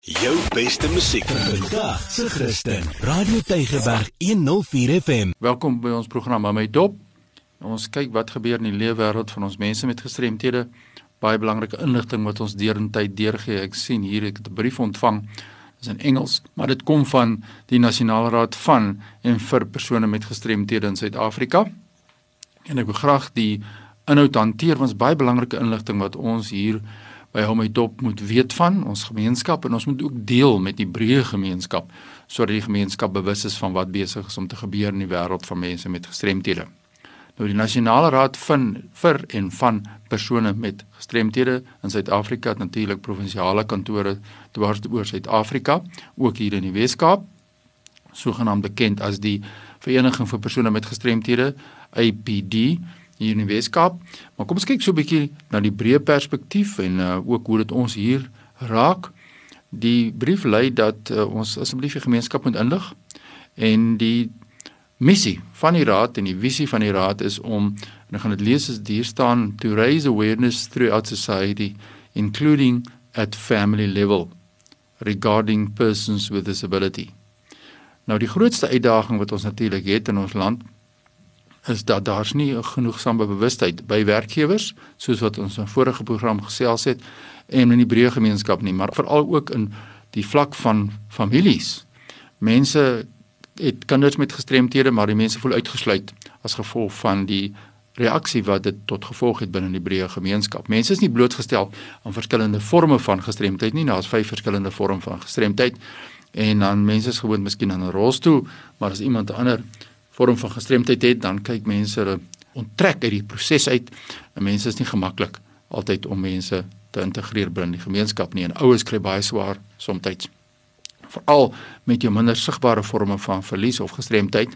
Jou beste musiek vandag se Christen. Radio Tygerberg 104 FM. Welkom by ons program aan my dop. Ons kyk wat gebeur in die lewe wêreld van ons mense met gestremthede. Baie belangrike inligting wat ons deurentyd deurgee. Ek sien hier ek het 'n brief ontvang. Dit is in Engels, maar dit kom van die Nasionale Raad van en vir persone met gestremthede in Suid-Afrika. En ek wil graag die inhoud hanteer want dit is baie belangrike inligting wat ons hier by hom uit op moet weet van ons gemeenskap en ons moet ook deel met die breë gemeenskap sodat die gemeenskap bewus is van wat besig is om te gebeur in die wêreld van mense met gestremthede. Nou die Nasionale Raad van vir en van persone met gestremthede in Suid-Afrika het natuurlik provinsiale kantore dwars oor Suid-Afrika, ook hier in die Wes-Kaap, sogenaamd bekend as die Vereniging vir persone met gestremthede, APD hier in die Weskaap. Maar kom ons kyk so 'n bietjie na die breë perspektief en uh, ook hoe dit ons hier raak. Die brief lei dat uh, ons asseblief die gemeenskap moet inlig en die missie van die raad en die visie van die raad is om en ek gaan dit lees as hier staan to raise awareness throughout society including at family level regarding persons with disability. Nou die grootste uitdaging wat ons natuurlik het in ons land is dat daar's nie genoegsame bewustheid by werkgewers soos wat ons in vorige program gesels het en in die breë gemeenskap nie, maar veral ook in die vlak van families. Mense het kinders met gestremthede, maar die mense voel uitgesluit as gevolg van die reaksie wat dit tot gevolg het binne die breë gemeenskap. Mense is nie blootgestel aan verskillende forme van gestremdheid nie, daar's vyf verskillende vorme van gestremdheid en dan mense is gewoond miskien aan 'n rolstoel, maar as iemand 'n ander vorm van gestremdheid het, dan kyk mense hulle onttrek uit die proses uit. En mense is nie gemaklik altyd om mense te integreer binne die gemeenskap nie. En ouers kry baie swaar soms. Veral met jou minder sigbare forme van verlies of gestremdheid,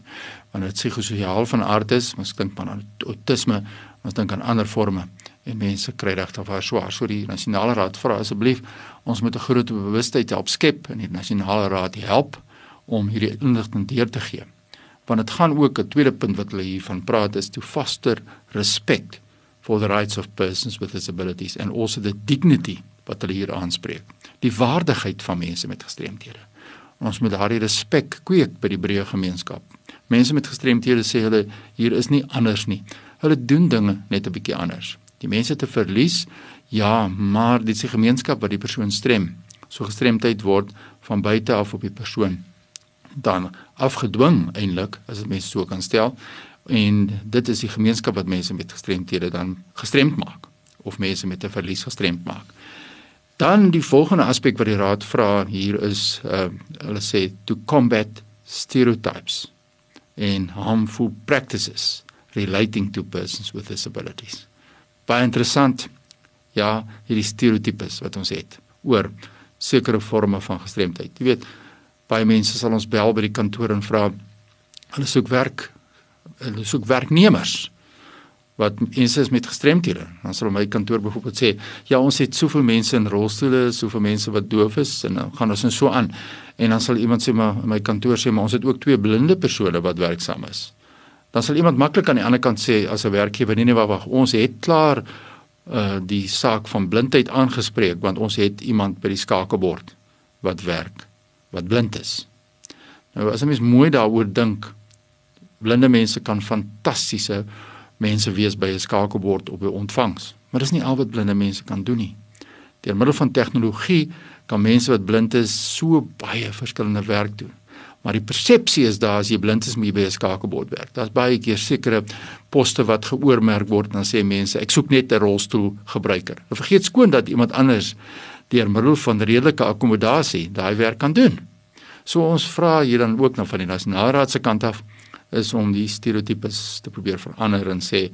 wanneer dit psigososiaal van aard is, ons dink aan autisme, ons dink aan ander forme en mense kry regtig baie swaar. So die nasionale raad vra asseblief ons moet 'n groot bewustheid help skep en die nasionale raad help om hierdie inligting deur te gee want dit gaan ook 'n tweede punt wat hulle hiervan praat is to foster respect for the rights of persons with disabilities and also the dignity wat hulle hier aanspreek. Die waardigheid van mense met gestremthede. Ons moet daardie respek kweek by die breë gemeenskap. Mense met gestremthede sê hulle hier is nie anders nie. Hulle doen dinge net 'n bietjie anders. Die mense te verlies ja maar dit is die gemeenskap wat die persoon strem. So gestremdheid word van buite af op die persoon dan afgedwing eintlik as dit mense so kan stel en dit is die gemeenskap wat mense met gestremthede dan gestremd maak of mense met 'n verlies gestremd maak. Dan die volgende aspek wat die raad vra hier is uh, hulle sê to combat stereotypes and harmful practices relating to persons with disabilities. Baie interessant. Ja, hierdie stereotypes wat ons het oor sekere forme van gestremdheid. Jy weet, baie mense sal ons bel by die kantoor en vra hulle soek werk hulle soek werknemers wat mense is met gestremthede. Dan sal my kantoor byvoorbeeld sê ja ons het soveel mense in rolstoele soveel mense wat doof is en dan gaan ons en so aan. En dan sal iemand sê maar my kantoor sê maar ons het ook twee blinde persone wat werksaam is. Dan sal iemand maklik aan die ander kant sê as 'n werkgewer nee nee wag ons het klaar uh die saak van blindheid aangespreek want ons het iemand by die skakelbord wat werk wat blind is. Nou as 'n mens mooi daaroor dink, blinde mense kan fantastiese mense wees by 'n skakelbord op 'n ontvangs, maar dis nie al wat blinde mense kan doen nie. Deur middel van tegnologie kan mense wat blind is so baie verskillende werk doen. Maar die persepsie is daar as jy blind is, moet jy by 'n skakelbord werk. Daar's baie keer sekere poste wat geoormerk word en dan sê mense, ek soek net 'n rolstoel gebruiker. Hulle vergeet skoon dat iemand anders deur middel van redelike akkommodasie daai werk kan doen. So ons vra hier dan ook nou van die nasionale raad se kant af is om die stereotypes te probeer verander en sê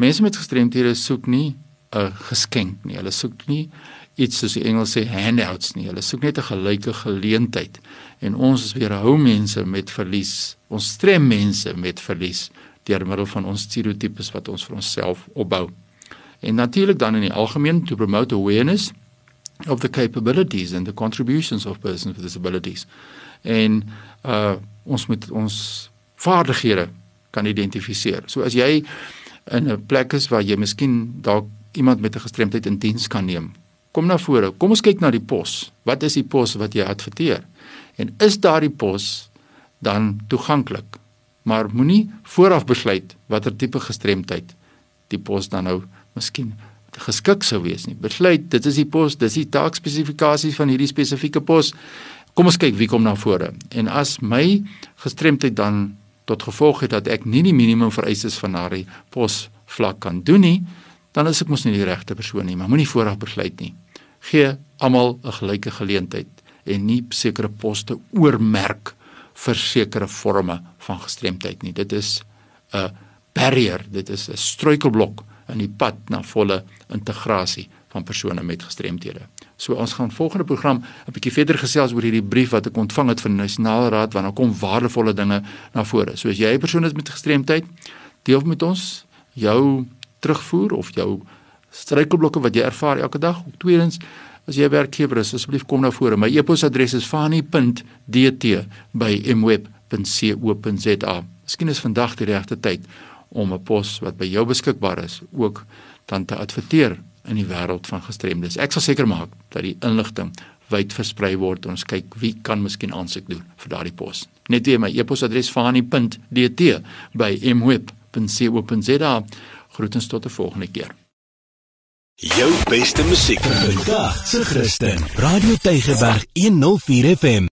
mense met gestremthede soek nie 'n geskenk nie. Hulle soek nie iets soos die Engels sê handouts nie. Hulle soek net 'n gelyke geleentheid. En ons is weer hou mense met verlies. Ons strem mense met verlies deur middel van ons stereotypes wat ons vir onsself opbou. En natuurlik dan in die algemeen to promote awareness of the capabilities and the contributions of persons with disabilities. En uh ons moet ons vaardighede kan identifiseer. So as jy in 'n plek is waar jy miskien dalk iemand met 'n gestremdheid in diens kan neem kom na vore. Kom ons kyk na die pos. Wat is die pos wat jy adverteer? En is daardie pos dan toeganklik? Maar moenie vooraf besluit watter tipe gestremdheid die pos dan nou miskien geskik sou wees nie. Besluit, dit is die pos, dis die taakspesifikasies van hierdie spesifieke pos. Kom ons kyk wie kom na vore. En as my gestremdheid dan tot gevolg het dat ek nie die minimum vereistes van daardie pos vlak kan doen nie, dan is ek mos nie die regte persoon nie, maar moenie vooraf besluit nie. Gee almal 'n gelyke geleentheid en nie sekere poste oormerk vir sekere forme van gestremdheid nie. Dit is 'n barrier, dit is 'n struikelblok in die pad na volle integrasie van persone met gestremthede. So ons gaan volgende program 'n bietjie verder gesels oor hierdie brief wat ek ontvang het van die Nasionale Raad waarna kom waardevolle dinge na vore. So as jy 'n persoon is met gestremdheid, deel met ons jou terugvoer of jou struikelblokke wat jy ervaar elke dag. Tweedens, as jy 'n werkgewer is, asseblief kom na vore. My e-posadres is fani.dt@mweb.co.za. Miskien is vandag die regte tyd om 'n pos wat by jou beskikbaar is ook dan te adverteer in die wêreld van gestremdes. Ek sal seker maak dat die inligting wyd versprei word en ons kyk wie kan miskien aansoek doen vir daardie pos. Net weer my e-posadres fani.dt@mweb.co.za. Groetens tot 'n volgende keer. Jou beste musiek vandag se Christen. Radio Tygerberg 104 FM.